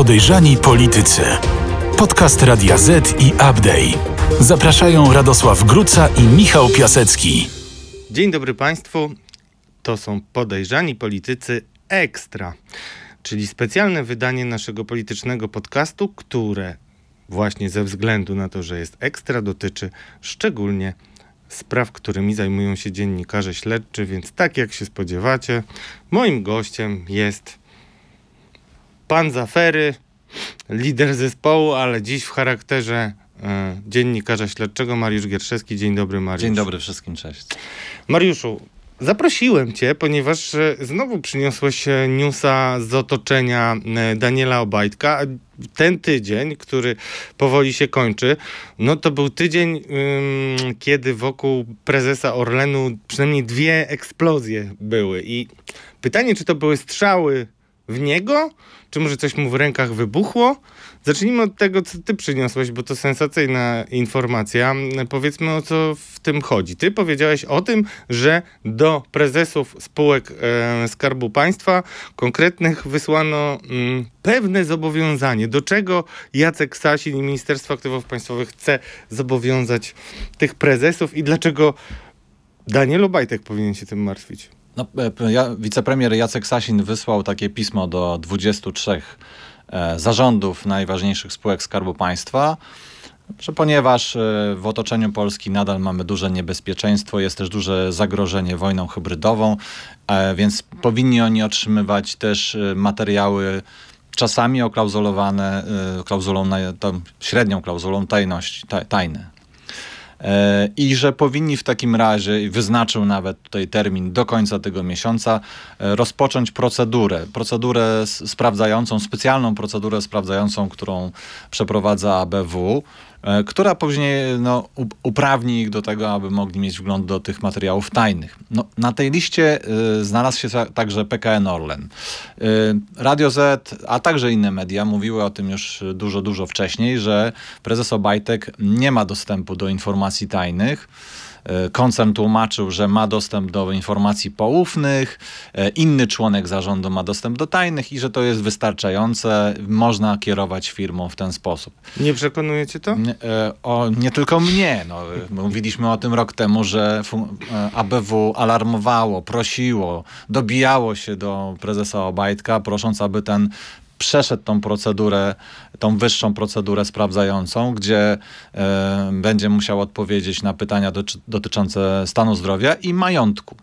Podejrzani Politycy. Podcast Radia Z i Update. Zapraszają Radosław Gruca i Michał Piasecki. Dzień dobry Państwu. To są Podejrzani Politycy Ekstra, czyli specjalne wydanie naszego politycznego podcastu, które właśnie ze względu na to, że jest ekstra, dotyczy szczególnie spraw, którymi zajmują się dziennikarze śledczy, więc tak jak się spodziewacie, moim gościem jest pan Zafery, lider zespołu, ale dziś w charakterze e, dziennikarza śledczego Mariusz Gierszewski. Dzień dobry Mariusz. Dzień dobry wszystkim, cześć. Mariuszu, zaprosiłem cię, ponieważ e, znowu przyniosłeś newsa z otoczenia e, Daniela Obajtka. Ten tydzień, który powoli się kończy, no to był tydzień, kiedy wokół prezesa Orlenu przynajmniej dwie eksplozje były. I pytanie, czy to były strzały w niego, czy może coś mu w rękach wybuchło? Zacznijmy od tego, co ty przyniosłeś, bo to sensacyjna informacja. Powiedzmy, o co w tym chodzi. Ty powiedziałeś o tym, że do prezesów spółek e, Skarbu Państwa konkretnych wysłano mm, pewne zobowiązanie. Do czego Jacek Sasin i Ministerstwo Aktywów Państwowych chce zobowiązać tych prezesów i dlaczego Daniel Obajtek powinien się tym martwić? No, e, ja, wicepremier Jacek Sasin wysłał takie pismo do 23 e, zarządów najważniejszych spółek Skarbu Państwa, że ponieważ e, w otoczeniu Polski nadal mamy duże niebezpieczeństwo, jest też duże zagrożenie wojną hybrydową, więc powinni oni otrzymywać też materiały czasami oklauzulowane klauzulą, tą średnią klauzulą tajności, taj, tajne. E, I że powinni w takim razie, wyznaczył nawet tutaj termin do końca tego miesiąca, e, rozpocząć procedurę. Procedurę sprawdzającą, specjalną procedurę sprawdzającą, którą przeprowadza ABW, która później no, uprawni ich do tego, aby mogli mieć wgląd do tych materiałów tajnych. No, na tej liście e, znalazł się ta- także PKN Orlen. E, Radio Z, a także inne media mówiły o tym już dużo, dużo wcześniej, że prezes Obajtek nie ma dostępu do informacji tajnych. E, Koncern tłumaczył, że ma dostęp do informacji poufnych, e, inny członek zarządu ma dostęp do tajnych i że to jest wystarczające, można kierować firmą w ten sposób. Nie przekonuje cię to? Nie, e, o, nie tylko mnie. No, mówiliśmy o tym rok temu, że ABW alarmowało, prosiło, dobijało się do prezesa Obajtka, prosząc, aby ten przeszedł tą procedurę, tą wyższą procedurę sprawdzającą, gdzie e, będzie musiał odpowiedzieć na pytania doty- dotyczące stanu zdrowia i majątku.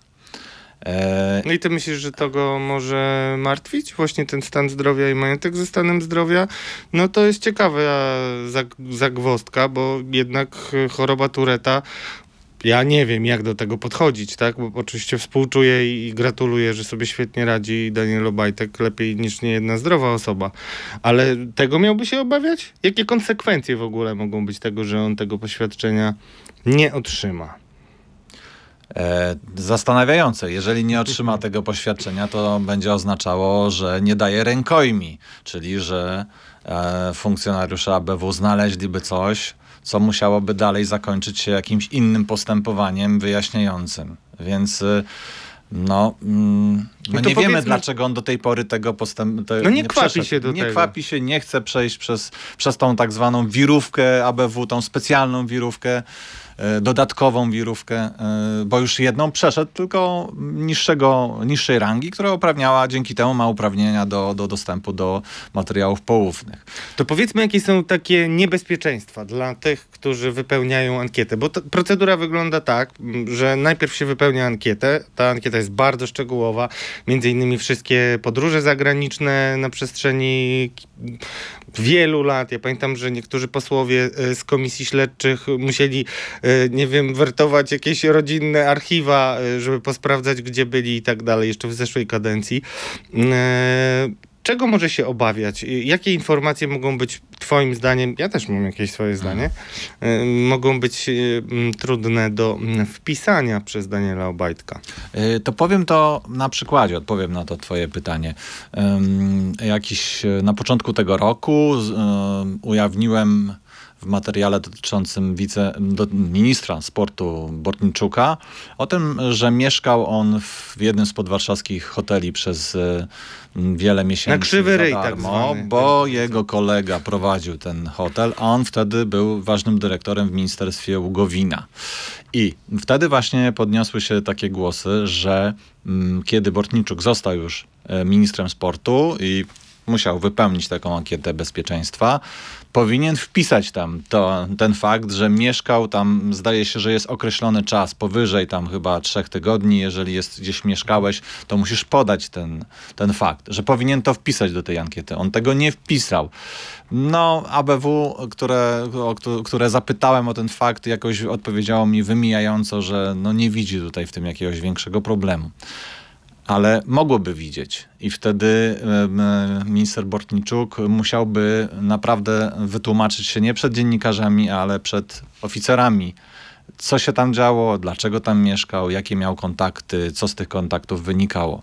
E, No i ty myślisz, że to go może martwić? Właśnie ten stan zdrowia i majątek ze stanem zdrowia? No to jest ciekawa zag- zagwozdka, bo jednak choroba Tureta, ja nie wiem jak do tego podchodzić, tak? Bo oczywiście współczuję i, gratuluję, że sobie świetnie radzi Daniel Obajtek, lepiej niż niejedna zdrowa osoba. Ale tego miałby się obawiać? Jakie konsekwencje w ogóle mogą być tego, że on tego poświadczenia nie otrzyma? E, zastanawiające. Jeżeli nie otrzyma tego poświadczenia, to będzie oznaczało, że nie daje rękojmi, czyli że e, funkcjonariusze ABW znaleźliby coś, co musiałoby dalej zakończyć się jakimś innym postępowaniem wyjaśniającym. Więc e, no, mm, No no nie wiemy, dlaczego on do tej pory tego postępu. Te, No nie kwapi przeszedł. się do Nie tego. kwapi się, nie chce przejść przez, przez tą tak zwaną wirówkę ABW, tą specjalną wirówkę, dodatkową wirówkę, e, bo już jedną przeszedł, tylko niższego, niższej rangi, która uprawniała, dzięki temu ma uprawnienia do, do dostępu do materiałów poufnych. To powiedzmy, jakie są takie niebezpieczeństwa dla tych, którzy wypełniają ankietę. Bo procedura wygląda tak, że najpierw się wypełnia ankietę. Ta ankieta jest bardzo szczegółowa. Między innymi wszystkie podróże zagraniczne na przestrzeni wielu lat. Ja pamiętam, że niektórzy posłowie e, z komisji śledczych musieli, e, nie wiem, wertować jakieś rodzinne archiwa, e, żeby posprawdzać, gdzie byli i tak dalej, jeszcze w zeszłej kadencji. E, Czego może się obawiać? Jakie informacje mogą być Twoim zdaniem, ja też mam jakieś swoje zdanie, e, mogą być trudne do m, wpisania przez Daniela Obajtka? Y, To powiem to na przykładzie, odpowiem na to twoje pytanie. Jakiś y, na początku tego roku ujawniłem w materiale dotyczącym wice, do, ministra sportu Bortniczuka o tym, że mieszkał on w jednym z podwarszawskich hoteli przez e, wiele miesięcy. Na krzywy ryj tak darmo, zwany. Bo jego kolega prowadził ten hotel, a on wtedy był ważnym dyrektorem w Ministerstwie Ługowina. I wtedy właśnie podniosły się takie głosy, że kiedy Bortniczuk został już e, ministrem sportu i musiał wypełnić taką ankietę bezpieczeństwa, powinien wpisać tam to, ten fakt, że mieszkał tam, zdaje się, że jest określony czas powyżej tam chyba trzech tygodni. Jeżeli jest gdzieś mieszkałeś, to musisz podać ten, ten fakt, że powinien to wpisać do tej ankiety. On tego nie wpisał. No, ABW, które, o, któ- które zapytałem o ten fakt, jakoś odpowiedziało mi wymijająco, że no nie widzi tutaj w tym jakiegoś większego problemu ale mogłoby widzieć. I wtedy minister Bortniczuk musiałby naprawdę wytłumaczyć się nie przed dziennikarzami, ale przed oficerami, co się tam działo, dlaczego tam mieszkał, jakie miał kontakty, co z tych kontaktów wynikało.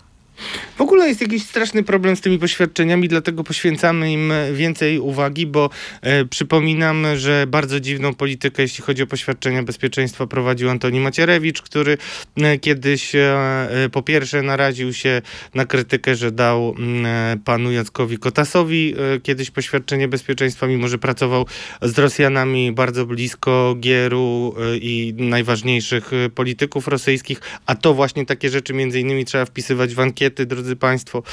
W ogóle jest jakiś straszny problem z tymi poświadczeniami, dlatego poświęcamy im więcej uwagi, bo e, przypominam, że bardzo dziwną politykę, jeśli chodzi o poświadczenia bezpieczeństwa, prowadził Antoni Macierewicz, który e, kiedyś e, e, po pierwsze naraził się na krytykę, że dał mm, e, panu Jackowi Kotasowi e, kiedyś poświadczenie bezpieczeństwa, mimo że pracował z Rosjanami bardzo blisko Gieru i najważniejszych polityków rosyjskich, a to właśnie takie rzeczy między innymi trzeba wpisywać w drodzy Państwo.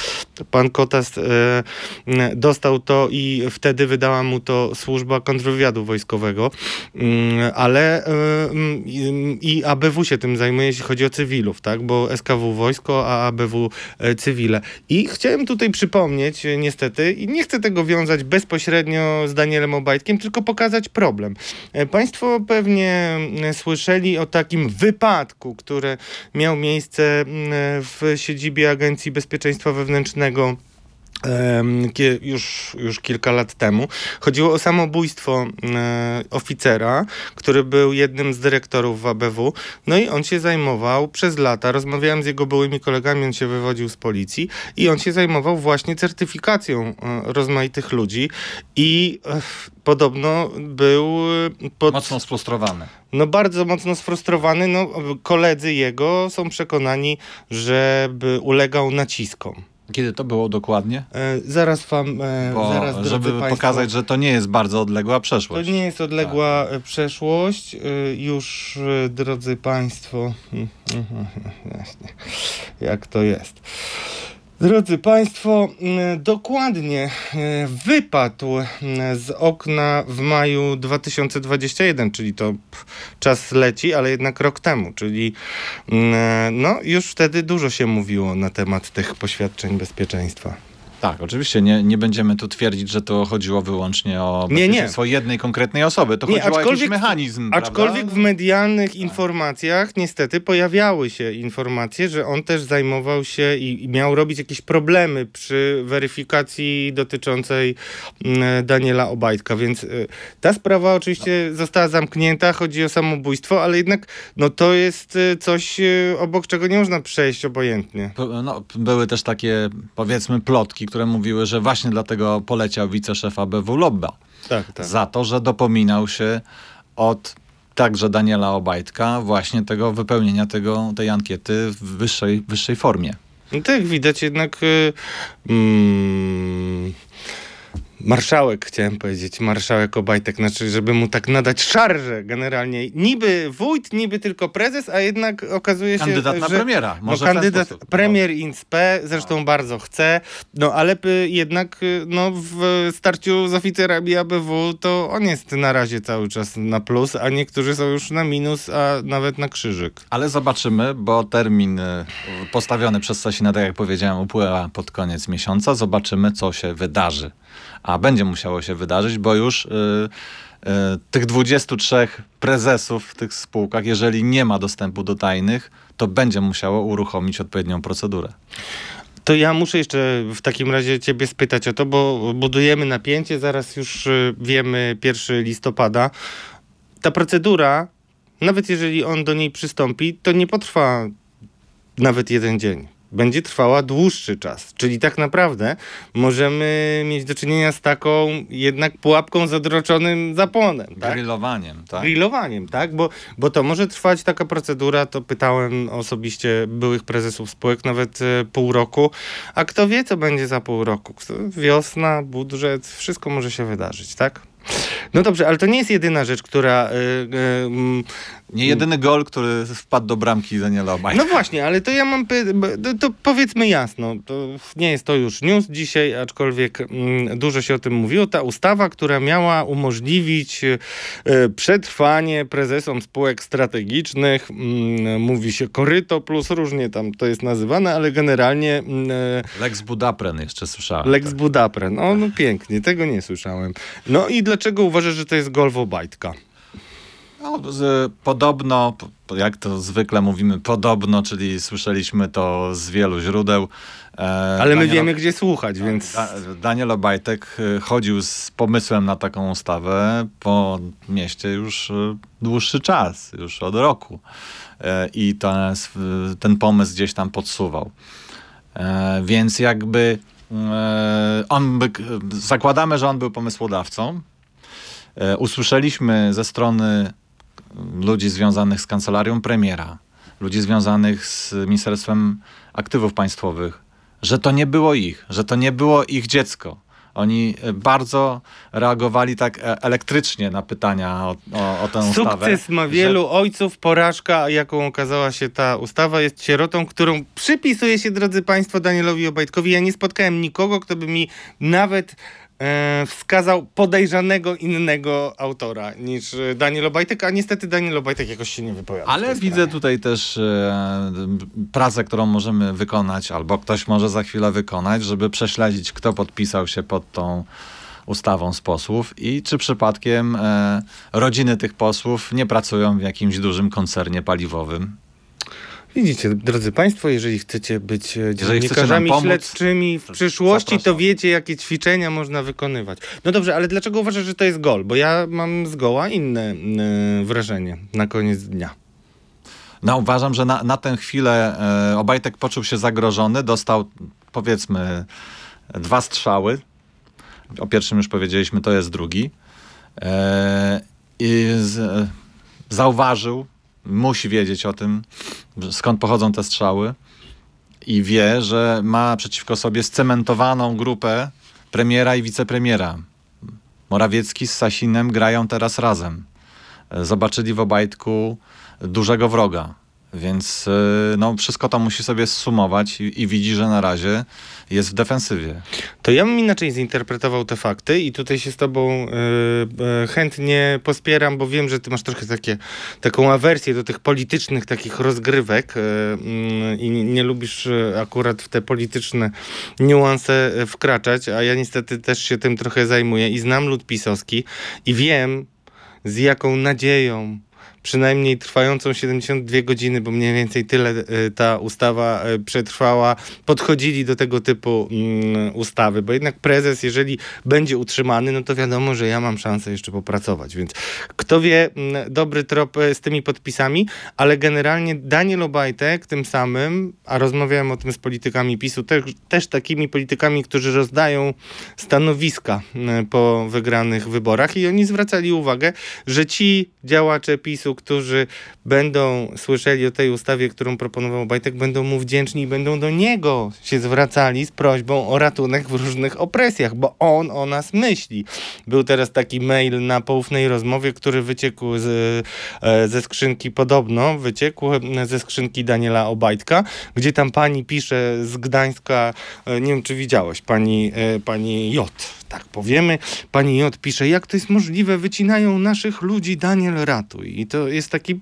Pan Kotas e, dostał to i wtedy wydała mu to służba kontrwywiadu wojskowego, Mm, ale e, i- ABW się tym zajmuje, jeśli chodzi o cywilów, tak? Bo SKW wojsko, a ABW e, cywile. I chciałem tutaj przypomnieć, niestety, i nie chcę tego wiązać bezpośrednio z Danielem Obajtkiem, tylko pokazać problem. Państwo pewnie słyszeli o takim wypadku, który miał miejsce w siedzibie Agencji Bezpieczeństwa Wewnętrznego. Już, już kilka lat temu. Chodziło o samobójstwo e, oficera, który był jednym z dyrektorów w ABW. No i on się zajmował przez lata. Rozmawiałem z jego byłymi kolegami, on się wywodził z policji i on się zajmował właśnie certyfikacją e, rozmaitych ludzi i e, podobno był pod, Mocno sfrustrowany. no bardzo mocno sfrustrowany. No, koledzy jego są przekonani, żeby ulegał naciskom. Kiedy to było dokładnie? E, zaraz wam, e, Bo, zaraz żeby państwo, pokazać, że to nie jest bardzo odległa to przeszłość. nie jest odległa e, przeszłość. E, Już, e, drodzy Państwo, jak to jest. Drodzy Państwo, mm, dokładnie e, wypadł mm, z okna w maju 2021, czyli to czas leci, ale jednak rok temu, czyli mm, no już wtedy dużo się mówiło na temat tych poświadczeń bezpieczeństwa. Tak, oczywiście nie, nie będziemy tu twierdzić, że to chodziło wyłącznie o Nie, nie. bezpieczeństwo jednej konkretnej osoby. To Nie, chodziło o jakiś mechanizm. Aczkolwiek prawda? w medialnych informacjach niestety pojawiały się informacje, że on też zajmował się i, i miał robić jakieś problemy przy weryfikacji dotyczącej mm, Daniela Obajtka, więc y, ta sprawa oczywiście została zamknięta, chodzi o samobójstwo, ale jednak no, to jest y, coś, y, obok czego nie można przejść obojętnie. P- No, były też takie, powiedzmy, plotki, które mówiły, że właśnie dlatego poleciał wiceszef ABW Lobba. Tak, tak. Za to, że dopominał się od także Daniela Obajtka właśnie tego wypełnienia tego, tej ankiety w wyższej, wyższej formie. No tak, widać jednak y, mm, marszałek, chciałem powiedzieć, marszałek Obajtek, znaczy, żeby mu tak nadać szarżę generalnie. Niby wójt, niby tylko prezes, a jednak okazuje się, Kandydat na że... premiera. No, Może ten kandydat, sposób. premier INSPE, zresztą bardzo chce, no ale jednak no, w starciu z oficerami ABW to on jest na razie cały czas na plus, a niektórzy są już na minus, a nawet na krzyżyk. Ale zobaczymy, bo termin y, postawiony przez Sasina, tak jak powiedziałem, upływa pod koniec miesiąca. Zobaczymy, co się wydarzy. A będzie musiało się wydarzyć, bo już y, y, tych 23 prezesów w tych spółkach, jeżeli nie ma dostępu do tajnych, to będzie musiało uruchomić odpowiednią procedurę. To ja muszę jeszcze w takim razie ciebie spytać o to, bo budujemy napięcie, zaraz już y, wiemy 1 listopada. Ta procedura, nawet jeżeli on do niej przystąpi, to nie potrwa nawet jeden dzień. Będzie trwała dłuższy czas. Czyli tak naprawdę możemy mieć do czynienia z taką jednak pułapką z odroczonym zapłonem. Tak? Grillowaniem, tak? Grillowaniem, tak? Bo, bo to może trwać taka procedura, to pytałem osobiście byłych prezesów spółek nawet e, pół roku, a kto wie, co będzie za pół roku? Wiosna, budżet, wszystko może się wydarzyć, tak? No dobrze, ale to nie jest jedyna rzecz, która... y, y, mm, Nie jedyny gol, który wpadł do bramki Daniela Obajtka. no właśnie, ale to ja mam. To, to powiedzmy jasno, to nie jest to już news dzisiaj, aczkolwiek mm, dużo się o tym mówiło. Ta ustawa, która miała umożliwić e, przetrwanie prezesom spółek strategicznych, mm, mówi się koryto plus różnie tam to jest nazywane, ale generalnie e, Lex Budapren jeszcze słyszałem. Lex Budapren. O, no pięknie, tego nie słyszałem. No i dlaczego uważasz, że to jest Golwo Bajtka? No, z, podobno, po- jak to zwykle mówimy, podobno, czyli słyszeliśmy to z wielu źródeł. E, Ale my Daniel- wiemy, gdzie słuchać, więc. Da, Daniel Obajtek e, chodził z pomysłem na taką ustawę po mieście już e, dłuższy czas, już od roku. E, I e, ten pomysł gdzieś tam podsuwał. E, Więc jakby e, on by, zakładamy, że on był pomysłodawcą. E, Usłyszeliśmy ze strony ludzi związanych z kancelarią premiera, ludzi związanych z Ministerstwem Aktywów Państwowych, że to nie było ich, że to nie było ich dziecko. Oni bardzo reagowali tak e, elektrycznie na pytania o, o, o tę ustawę. Sukces ma wielu ojców, porażka, jaką okazała się ta ustawa, jest sierotą, którą przypisuje się, drodzy Państwo, Danielowi Obajtkowi. Ja nie spotkałem nikogo, kto by mi nawet wskazał podejrzanego innego autora niż e, Daniel Obajtek, a niestety Daniel Obajtek jakoś się nie wypowiada. Ale widzę sprawie. tutaj też e, pracę, którą możemy wykonać, albo ktoś może za chwilę wykonać, żeby prześledzić, kto podpisał się pod tą ustawą z posłów i czy przypadkiem e, rodziny tych posłów nie pracują w jakimś dużym koncernie paliwowym. Widzicie, drodzy Państwo, jeżeli chcecie być e, dziennikarzami pomóc, śledczymi w to przyszłości, to zapraszam. wiecie, jakie ćwiczenia można wykonywać. No dobrze, ale dlaczego uważasz, że to jest gol? Bo ja mam zgoła inne e, wrażenie na koniec dnia. No uważam, że na, na tę chwilę e, Obajtek poczuł się zagrożony, dostał powiedzmy dwa strzały. O pierwszym już powiedzieliśmy, to jest drugi. E, I z, zauważył, musi wiedzieć o tym, skąd pochodzą te strzały i wie, że ma przeciwko sobie scementowaną grupę premiera i wicepremiera. Morawiecki z Sasinem grają teraz razem. Zobaczyli w Obajtku dużego wroga. Więc e, no, wszystko to musi sobie zsumować i, i widzi, że na razie jest w defensywie. To ja bym inaczej zinterpretował te fakty i tutaj się z tobą e, e, chętnie pospieram, bo wiem, że ty masz trochę takie, taką awersję do tych politycznych takich rozgrywek e, mm, i nie, nie lubisz e, akurat w te polityczne niuanse wkraczać, a ja niestety też się tym trochę zajmuję i znam lud pisowski i wiem, z jaką nadzieją przynajmniej trwającą 72 godziny, bo mniej więcej tyle e, ta ustawa e, przetrwała, podchodzili do tego typu mm, ustawy, bo jednak prezes, jeżeli będzie utrzymany, no to wiadomo, że ja mam szansę jeszcze popracować, więc kto wie, mm, dobry trop e, z tymi podpisami, ale generalnie Daniel Obajtek tym samym, a rozmawiałem o tym z politykami PiSu, też, też takimi politykami, którzy rozdają stanowiska mm, po wygranych wyborach. I oni zwracali uwagę, że ci działacze PiSu, którzy będą słyszeli o tej ustawie, którą proponował Obajtek, będą mu wdzięczni i będą do niego się zwracali z prośbą o ratunek w różnych opresjach, bo on o nas myśli. Był teraz taki mail na poufnej rozmowie, który wyciekł z, e, ze skrzynki, podobno wyciekł e, ze skrzynki Daniela Obajtka, gdzie tam pani pisze z Gdańska, e, nie wiem czy widziałeś, pani, pani J, tak powiemy, pani J pisze, jak to jest możliwe, wycinają naszych ludzi, Daniel ratuj. I to jest taki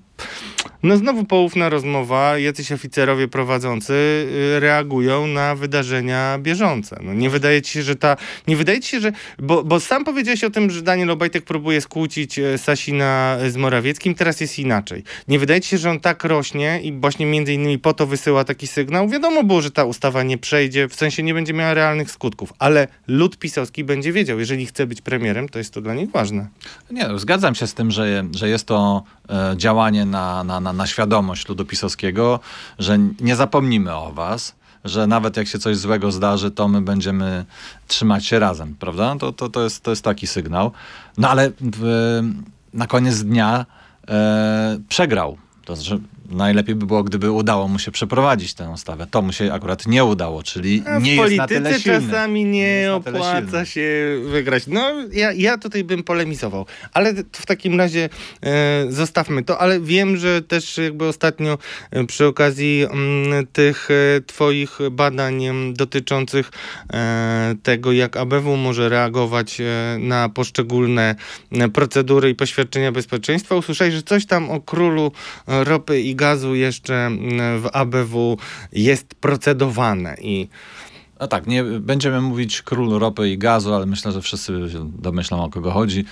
no znowu poufna rozmowa, jacyś oficerowie prowadzący y, reagują na wydarzenia bieżące. No nie wydaje ci się, że ta, nie wydaje ci się, że, bo, bo sam powiedziałeś o tym, że Daniel Obajtek próbuje skłócić e, Sasina z Morawieckim, teraz jest inaczej. Nie wydaje ci się, że on tak rośnie i właśnie między innymi po to wysyła taki sygnał. Wiadomo było, że ta ustawa nie przejdzie, w sensie nie będzie miała realnych skutków, ale lud pisowski będzie wiedział, jeżeli chce być premierem, to jest to dla nich ważne. Nie, zgadzam się z tym, że, że jest to e, działanie na, na, na, na świadomość ludu pisowskiego, że nie zapomnimy o was, że nawet jak się coś złego zdarzy, to my będziemy trzymać się razem, prawda? To, to, to, jest, to jest taki sygnał. No ale w, na koniec dnia e, przegrał. To znaczy, najlepiej by było, gdyby udało mu się przeprowadzić tę ustawę. To mu się akurat nie udało, czyli A nie w jest na tyle polityce silny. czasami nie, tyle opłaca się wygrać. No, ja, ja tutaj bym polemizował. Ale w takim razie e, zostawmy to. Ale wiem, że też jakby ostatnio e, przy okazji mm, tych e, twoich badań dotyczących e, tego, jak ABW może reagować na poszczególne procedury i poświadczenia bezpieczeństwa, usłyszałeś, że coś tam o królu ropy i gazu jeszcze mm, w ABW jest procedowane i No tak, nie będziemy mówić król ropy i gazu, ale myślę, że wszyscy się domyślą o kogo chodzi.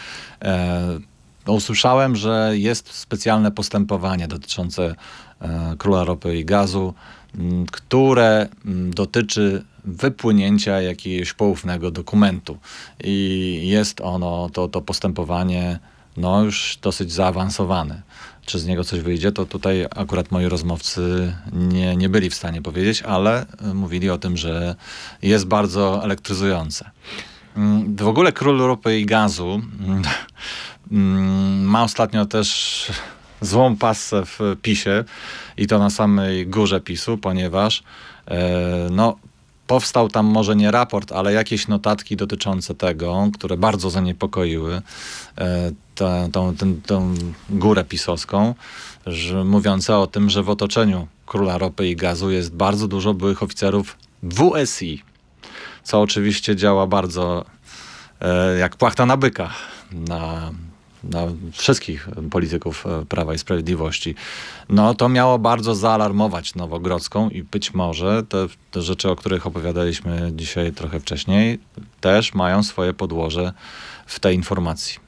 E, usłyszałem, że jest specjalne postępowanie dotyczące e, króla ropy i gazu, m, które m, dotyczy wypłynięcia jakiegoś poufnego dokumentu. I jest ono, to, to postępowanie, no już dosyć zaawansowane. Czy z niego coś wyjdzie, to tutaj akurat moi rozmówcy nie, nie byli w stanie powiedzieć, ale y, mówili o tym, że jest bardzo elektryzujące. Mm, W ogóle król ropy i gazu mm, mm, ma ostatnio też złą pasę w PiSie i to na samej górze PiSu, ponieważ e, no, powstał tam może nie raport, ale jakieś notatki dotyczące tego, które bardzo zaniepokoiły e, tę, tą, tę, górę pisowską, że, mówiące o tym, że w otoczeniu króla ropy i gazu jest bardzo dużo byłych oficerów WSI, co oczywiście działa bardzo e, jak płachta na byka na, na wszystkich polityków e, Prawa i Sprawiedliwości. No to miało bardzo zaalarmować Nowogrodzką i być może te, te rzeczy, o których opowiadaliśmy dzisiaj trochę wcześniej, też mają swoje podłoże w tej informacji.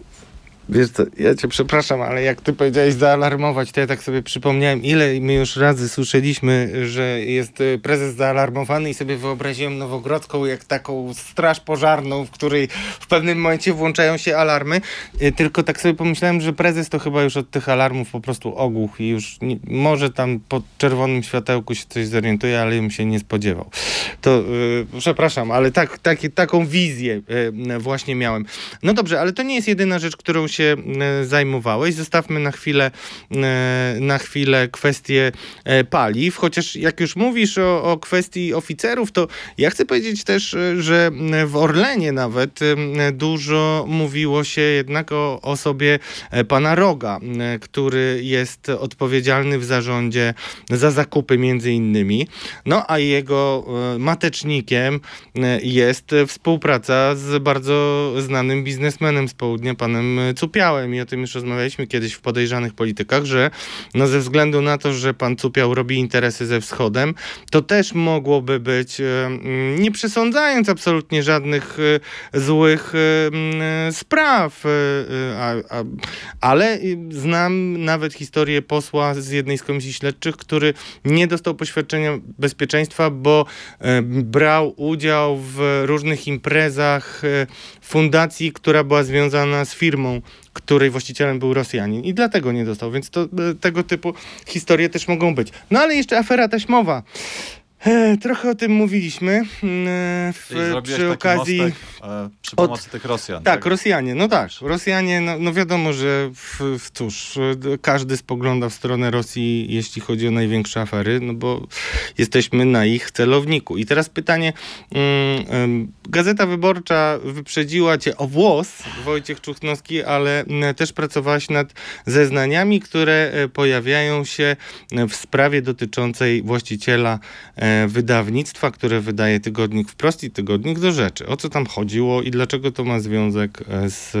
Wiesz co, ja cię przepraszam, ale jak ty powiedziałeś zaalarmować, to ja tak sobie przypomniałem, ile my już razy słyszeliśmy, że jest y, prezes zaalarmowany i sobie wyobraziłem Nowogrodzką jak taką straż pożarną, w której w pewnym momencie włączają się alarmy. Y, Tylko tak sobie pomyślałem, że prezes to chyba już od tych alarmów po prostu ogłuch i już nie, może tam po czerwonym światełku się coś zorientuje, ale bym się nie spodziewał. To y, przepraszam, ale tak, tak, taką wizję y, właśnie miałem. No dobrze, ale to nie jest jedyna rzecz, którą się e, zajmowałeś. Zostawmy na chwilę, e, na chwilę kwestię e, paliw, chociaż jak już mówisz o, o kwestii oficerów, to ja chcę powiedzieć też, że w Orlenie nawet dużo mówiło się jednak o osobie pana Roga, który jest odpowiedzialny w zarządzie za zakupy między innymi. No a jego matecznikiem jest współpraca z bardzo znanym biznesmenem z południa, panem Cupiałem. I o tym już rozmawialiśmy kiedyś w podejrzanych politykach, że no ze względu na to, że pan Cupiał robi interesy ze wschodem, to też mogłoby być, e, mm, nie przesądzając absolutnie żadnych e, złych e, mm, spraw, ale znam nawet historię posła z jednej z komisji śledczych, który nie dostał poświadczenia bezpieczeństwa, bo brał udział w różnych imprezach fundacji, która była związana z firmą, której właścicielem był Rosjanin i dlatego nie dostał, więc to, e, tego typu historie też mogą być. No ale jeszcze afera taśmowa. E, trochę o tym mówiliśmy mm, e, w, przy okazji... mostek e, przy od- pomocy tych Rosjan. Tak, Rosjanie, no tak. Rosjanie, no, no wiadomo, że w, w, cóż, d- każdy spogląda w stronę Rosji, jeśli chodzi o największe afery, no bo jesteśmy na ich celowniku. I teraz pytanie, mm, Gazeta Wyborcza wyprzedziła cię o włos, Wojciech Czuchnowski, ale też pracowałaś nad zeznaniami, które e, pojawiają się e, w sprawie dotyczącej właściciela e, wydawnictwa, które wydaje tygodnik wprost i tygodnik do rzeczy. O co tam chodziło i dlaczego to ma związek e, z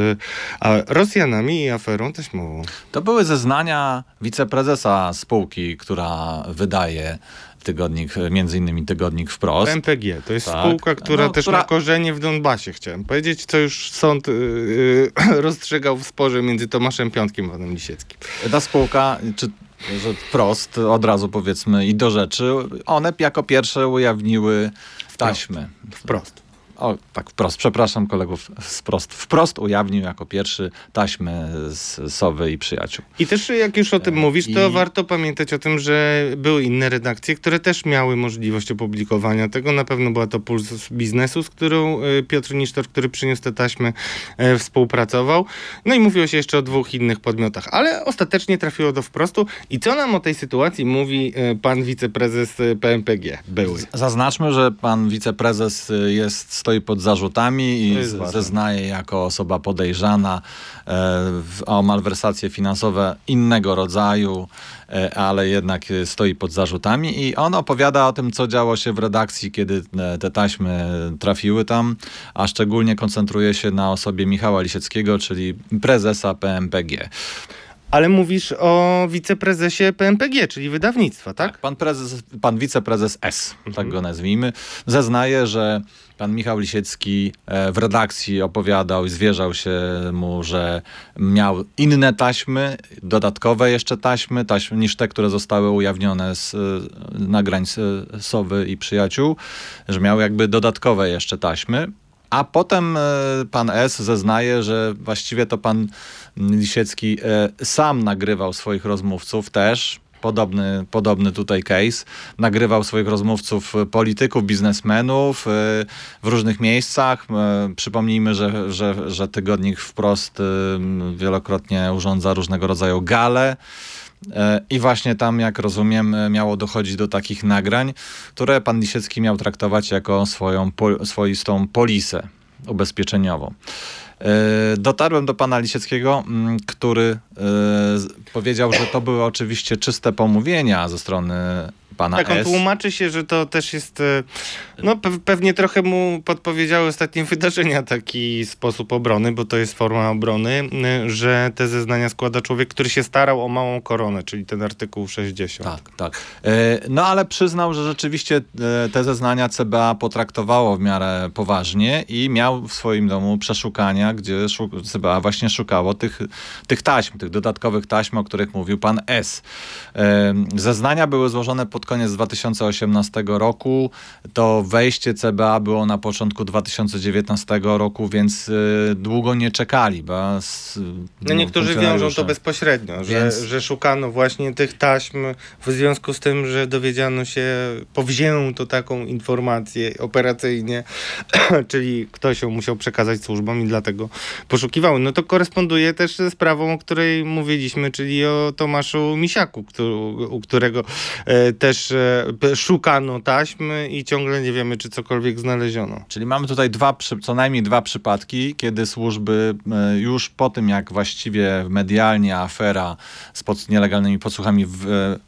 Rosjanami i aferą taśmową? To były zeznania wiceprezesa spółki, która wydaje tygodnik, między innymi tygodnik wprost. MPG to jest Tak. spółka, która No, też która- ma korzenie w Donbasie, chciałem powiedzieć, co już sąd y, y, rozstrzygał w sporze między Tomaszem Piątkiem a Panem Lisieckim. Ta spółka, czy że wprost, od razu powiedzmy i do rzeczy, one jako pierwsze ujawniły taśmy. Wprost. O tak wprost, przepraszam kolegów, wprost, wprost ujawnił jako pierwszy taśmy z Sowy i przyjaciół. I też jak już o tym mówisz, to i- warto pamiętać o tym, że były inne redakcje, które też miały możliwość opublikowania tego. Na pewno była to Puls Biznesu, z którą y, Piotr Nisztor, który przyniósł te taśmy, e, współpracował. No i mówiło się jeszcze o dwóch innych podmiotach, ale ostatecznie trafiło do wprostu. I co nam o tej sytuacji mówi e, pan wiceprezes e, PMPG? Były. Zaznaczmy, że pan wiceprezes jest, stoi pod zarzutami i ważne. zeznaje jako osoba podejrzana e, o malwersacje finansowe innego rodzaju, e, ale jednak y, stoi pod zarzutami i on opowiada o tym, co działo się w redakcji, kiedy e, te taśmy trafiły tam, a szczególnie koncentruje się na osobie Michała Lisieckiego, czyli prezesa PMPG. Ale mówisz o wiceprezesie PMPG, czyli wydawnictwa, tak? Pan, prezes, pan wiceprezes S, tak go nazwijmy, zeznaje, że pan Michał Lisiecki e, w redakcji opowiadał i zwierzał się mu, że miał inne taśmy, dodatkowe jeszcze taśmy, taśmy niż te, które zostały ujawnione z e, nagrań Sowy i Przyjaciół, że miał jakby dodatkowe jeszcze taśmy. A potem e, pan S zeznaje, że właściwie to pan Lisiecki sam nagrywał swoich rozmówców też. Podobny, podobny tutaj case. Nagrywał swoich rozmówców e, polityków, biznesmenów e, w różnych miejscach. E, Przypomnijmy, że, że, że tygodnik wprost wielokrotnie urządza różnego rodzaju gale. I właśnie tam, jak rozumiem, miało dochodzić do takich nagrań, które pan Lisiecki miał traktować jako swoją swoistą polisę ubezpieczeniową. E, Dotarłem do pana Lisieckiego, mm, który e, powiedział, że to były oczywiście czyste pomówienia ze strony pana Tak, on S. tłumaczy się, że to też jest, e, no pe- pewnie trochę mu podpowiedziały ostatnie wydarzenia taki sposób obrony, bo to jest forma obrony, e, że te zeznania składa człowiek, który się starał o małą koronę, czyli ten artykuł 60. Tak, tak. E, No ale przyznał, że rzeczywiście te zeznania CBA potraktowało w miarę poważnie i miał w swoim domu przeszukania, gdzie CBA właśnie szukało tych, tych taśm, tych dodatkowych taśm, o których mówił pan S. Zeznania były złożone pod koniec 2018 roku. To wejście CBA było na początku 2019 roku, więc e, długo nie czekali. Bo s- No niektórzy wiążą to bezpośrednio, Więc- że, że szukano właśnie tych taśm w związku z tym, że dowiedziano się, powzięto taką informację operacyjnie, czyli ktoś ją musiał przekazać służbom i dlatego poszukiwały. No to koresponduje też ze sprawą, o której mówiliśmy, czyli o Tomaszu Misiaku, któ- u którego e, też e, p- szukano taśm i ciągle nie wiemy, czy cokolwiek znaleziono. Czyli mamy tutaj dwa, co najmniej dwa przypadki, kiedy służby e, już po tym, jak właściwie medialnie afera z pod, nielegalnymi podsłuchami w, e,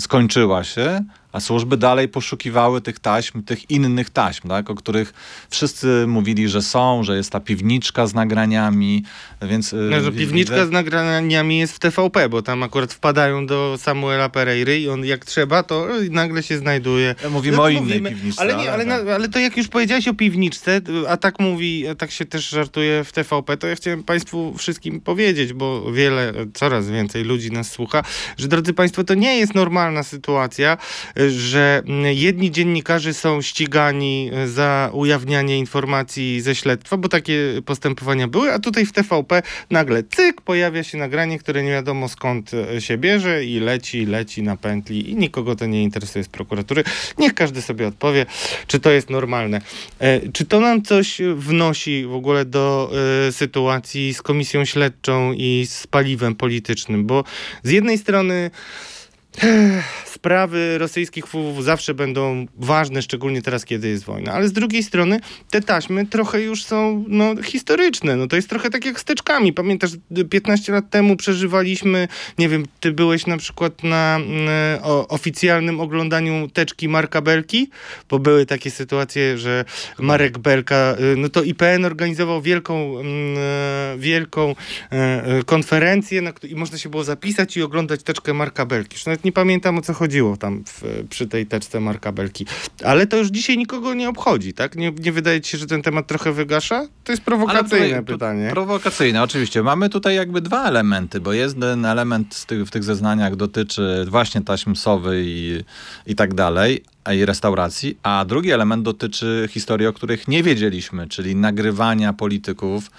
skończyła się, a służby dalej poszukiwały tych taśm, tych innych taśm, tak, o których wszyscy mówili, że są, że jest ta piwniczka z nagraniami, więc... e, No, że piwniczka widzę- z nagraniami jest w TVP, bo tam akurat wpadają do Samuela Pereiry i on jak trzeba, to nagle się znajduje. Mówimy No, o innej mówimy, piwniczce. Ale, nie, ale, tak. ale to jak już powiedziałeś o piwniczce, a tak mówi, tak się też żartuje w TVP, to ja chciałem Państwu wszystkim powiedzieć, bo wiele, coraz więcej ludzi nas słucha, że drodzy Państwo, to nie jest normalna sytuacja, że jedni dziennikarze są ścigani za ujawnianie informacji ze śledztwa, bo takie postępowania były, a tutaj w TVP nagle cyk, pojawia się nagranie, które nie wiadomo skąd e, się bierze i leci, leci na pętli i nikogo to nie interesuje z prokuratury. Niech każdy sobie odpowie, czy to jest normalne. E, czy to nam coś wnosi w ogóle do e, sytuacji z komisją śledczą i z paliwem politycznym? Bo z jednej strony sprawy rosyjskich wpływów zawsze będą ważne, szczególnie teraz, kiedy jest wojna. Ale z drugiej strony te taśmy trochę już są no, historyczne. No, to jest trochę tak jak z teczkami. Pamiętasz, 15 lat temu przeżywaliśmy, nie wiem, ty byłeś na przykład na mm, o, oficjalnym oglądaniu teczki Marka Belki, bo były takie sytuacje, że Marek Belka, y, no to IPN organizował wielką, e, wielką e, e, konferencję na, i można się było zapisać i oglądać teczkę Marka Belki. Nawet nie pamiętam o co chodziło tam w, przy tej teczce Marka Belki. Ale to już dzisiaj nikogo nie obchodzi, tak? Nie, nie wydaje ci się, że ten temat trochę wygasza? To jest prowokacyjne to- pytanie. Prowokacyjne, oczywiście. Mamy tutaj jakby dwa elementy, bo jest ten element tych, w tych zeznaniach dotyczy właśnie sowy i, i tak dalej, i restauracji, a drugi element dotyczy historii, o których nie wiedzieliśmy, czyli nagrywania polityków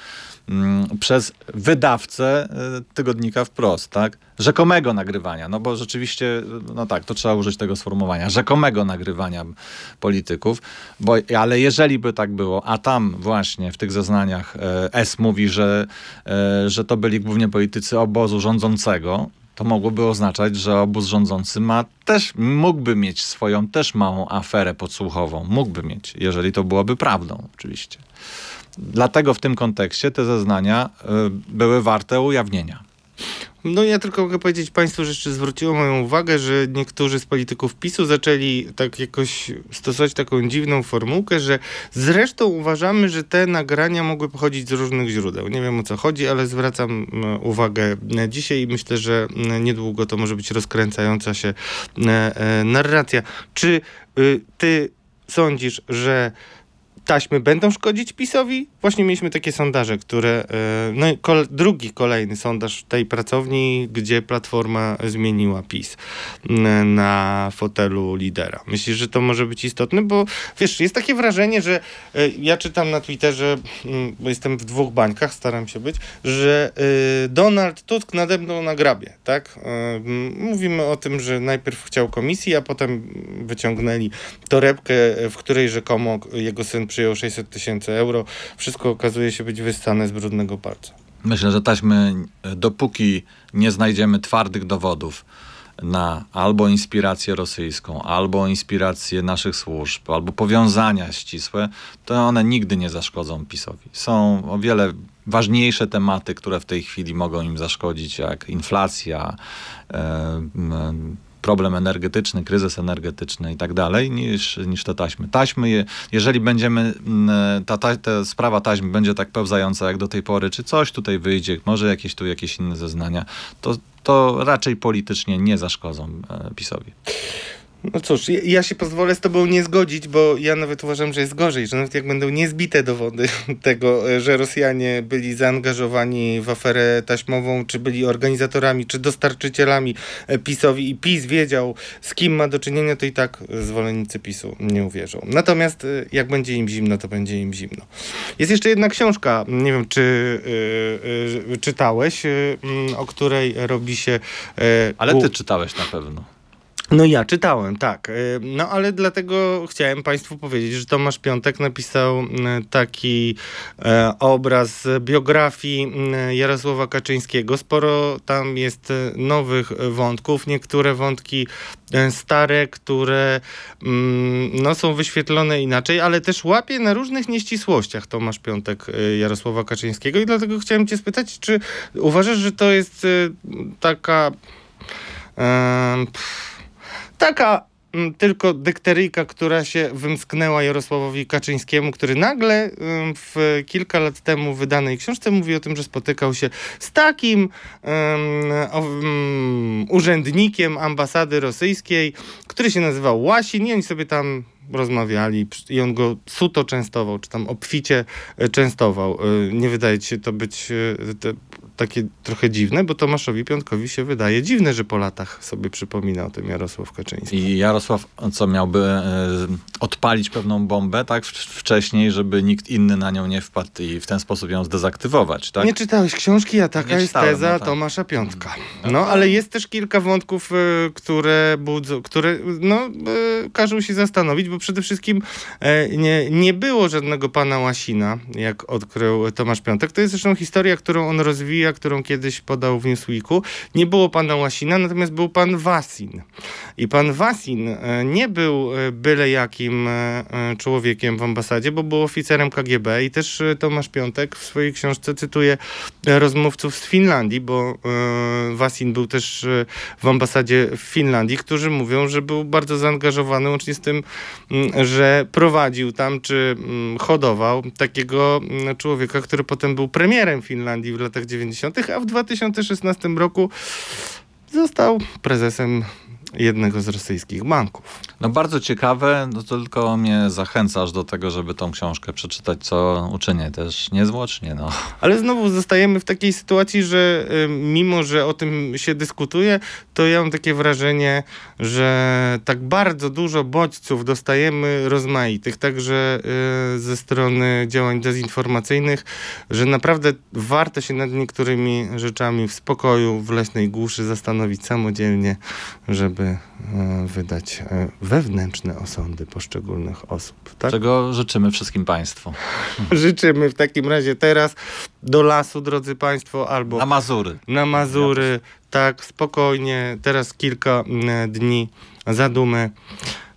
przez wydawcę y, tygodnika wprost, tak? Rzekomego nagrywania, no bo rzeczywiście, no tak, to trzeba użyć tego sformułowania, rzekomego nagrywania polityków, bo, ale jeżeli by tak było, a tam właśnie w tych zeznaniach e, S mówi, że, e, że to byli głównie politycy obozu rządzącego, to mogłoby oznaczać, że obóz rządzący ma też, mógłby mieć swoją też małą aferę podsłuchową. Mógłby mieć, jeżeli to byłoby prawdą, oczywiście. Dlatego w tym kontekście te zeznania y, były warte ujawnienia. No ja tylko mogę powiedzieć Państwu, że jeszcze zwróciło moją uwagę, że niektórzy z polityków PiSu zaczęli tak jakoś stosować taką dziwną formułkę, że zresztą uważamy, że te nagrania mogły pochodzić z różnych źródeł. Nie wiem o co chodzi, ale zwracam uwagę dzisiaj i myślę, że niedługo to może być rozkręcająca się e, narracja. Czy ty sądzisz, że taśmy będą szkodzić PiSowi? Właśnie mieliśmy takie sondaże, które. E, no kol, drugi kolejny sondaż tej pracowni, gdzie Platforma zmieniła PiS na fotelu lidera. Myślisz, że to może być istotne? Bo wiesz, jest takie wrażenie, że e, ja czytam na Twitterze, mm, bo jestem w dwóch bańkach, staram się być, że e, Donald Tusk nadebnął na grabie, tak? Mówimy o tym, że najpierw chciał komisji, a potem wyciągnęli torebkę, w której rzekomo jego syn przyjął 600 tysięcy euro. Wszystko okazuje się być wyssane z brudnego palca. Myślę, że taśmy, dopóki nie znajdziemy twardych dowodów na albo inspirację rosyjską, albo inspirację naszych służb, albo powiązania ścisłe, to one nigdy nie zaszkodzą PiSowi. Są o wiele ważniejsze tematy, które w tej chwili mogą im zaszkodzić, jak inflacja, e, problem energetyczny, kryzys energetyczny i tak dalej, niż, niż te taśmy. Taśmy, jeżeli będziemy, mm, ta, ta, ta sprawa taśmy będzie tak pełzająca jak do tej pory, czy coś tutaj wyjdzie, może jakieś tu jakieś inne zeznania, to, to raczej politycznie nie zaszkodzą e, PiSowi. No cóż, ja się pozwolę z tobą nie zgodzić, bo ja nawet uważam, że jest gorzej, że nawet jak będą niezbite dowody tego, że Rosjanie byli zaangażowani w aferę taśmową, czy byli organizatorami, czy dostarczycielami e, PiSowi i PiS wiedział, z kim ma do czynienia, to i tak zwolennicy PiSu nie uwierzą. Natomiast e, jak będzie im zimno, to będzie im zimno. Jest jeszcze jedna książka, nie wiem, czy yy, yy, czytałeś, yy, o której robi się... Ale ty czytałeś na pewno. No ja czytałem, tak. Y, no ale dlatego chciałem Państwu powiedzieć, że Tomasz Piątek napisał y, taki e, obraz biografii y, Jarosława Kaczyńskiego. Sporo tam jest nowych wątków, niektóre wątki stare, które mm, no, są wyświetlone inaczej, ale też łapie na różnych nieścisłościach Tomasz Piątek Jarosława Kaczyńskiego i dlatego chciałem cię spytać, czy uważasz, że to jest taka... Pff, Taka mm, tylko dykteryjka, która się wymsknęła Jarosławowi Kaczyńskiemu, który nagle mm, w kilka lat temu wydanej książce mówi o tym, że spotykał się z takim um, urzędnikiem ambasady rosyjskiej, który się nazywał Łasin i oni sobie tam rozmawiali i on go suto częstował, czy tam obficie e, częstował. E, nie wydaje ci się to być e, takie trochę dziwne, bo Tomaszowi Piątkowi się wydaje dziwne, że po latach sobie przypomina o tym Jarosław Kaczyński. I Jarosław, co miałby e, odpalić pewną bombę, tak, wcześniej, żeby nikt inny na nią nie wpadł i w ten sposób ją zdezaktywować, tak? Nie czytałeś książki, a taka nie jest czytałem, teza no tak. Tomasza Piątka. Mm. No, ale jest też kilka wątków, e, które budzą, które, no, e, każą się zastanowić, bo przede wszystkim e, nie, nie było żadnego pana Łasina, jak odkrył Tomasz Piątek. To jest zresztą historia, którą on rozwija którą kiedyś podał w Newsweeku, nie było pana Łasina, natomiast był pan Wasin. I pan Wasin e, nie był e, byle jakim e, człowiekiem w ambasadzie, bo był oficerem KGB i też Tomasz Piątek w swojej książce cytuje rozmówców z Finlandii, bo Wasin był też w ambasadzie w Finlandii, którzy mówią, że był bardzo zaangażowany łącznie z tym, że prowadził tam czy hodował takiego człowieka, który potem był premierem Finlandii w latach 90 a w 2016 roku został prezesem jednego z rosyjskich banków. No bardzo ciekawe, no tylko mnie zachęcasz do tego, żeby tą książkę przeczytać, co uczynię też niezwłocznie, no. Ale znowu zostajemy w takiej sytuacji, że y, mimo, że o tym się dyskutuje, to ja mam takie wrażenie, że tak bardzo dużo bodźców dostajemy rozmaitych, także y, ze strony działań dezinformacyjnych, że naprawdę warto się nad niektórymi rzeczami w spokoju, w leśnej głuszy zastanowić samodzielnie, żeby y, wydać wewnętrzne osądy poszczególnych osób. Tak? Czego życzymy wszystkim Państwu. Życzymy w takim razie teraz do lasu, drodzy Państwo, albo Na Mazury. na Mazury. Tak, spokojnie. Teraz kilka mm, dni zadumy.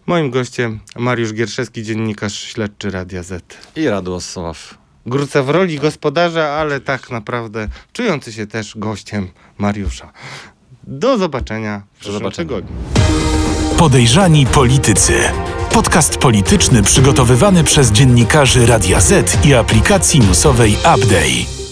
Moim gościem Mariusz Gierszewski, dziennikarz śledczy Radia Z. I Radosław. Gruca w roli gospodarza, ale tak naprawdę czujący się też gościem Mariusza. Do zobaczenia w przyszłym zobaczenia. tygodniu. Podejrzani politycy. Podcast polityczny przygotowywany przez dziennikarzy Radia Z i aplikacji newsowej Update.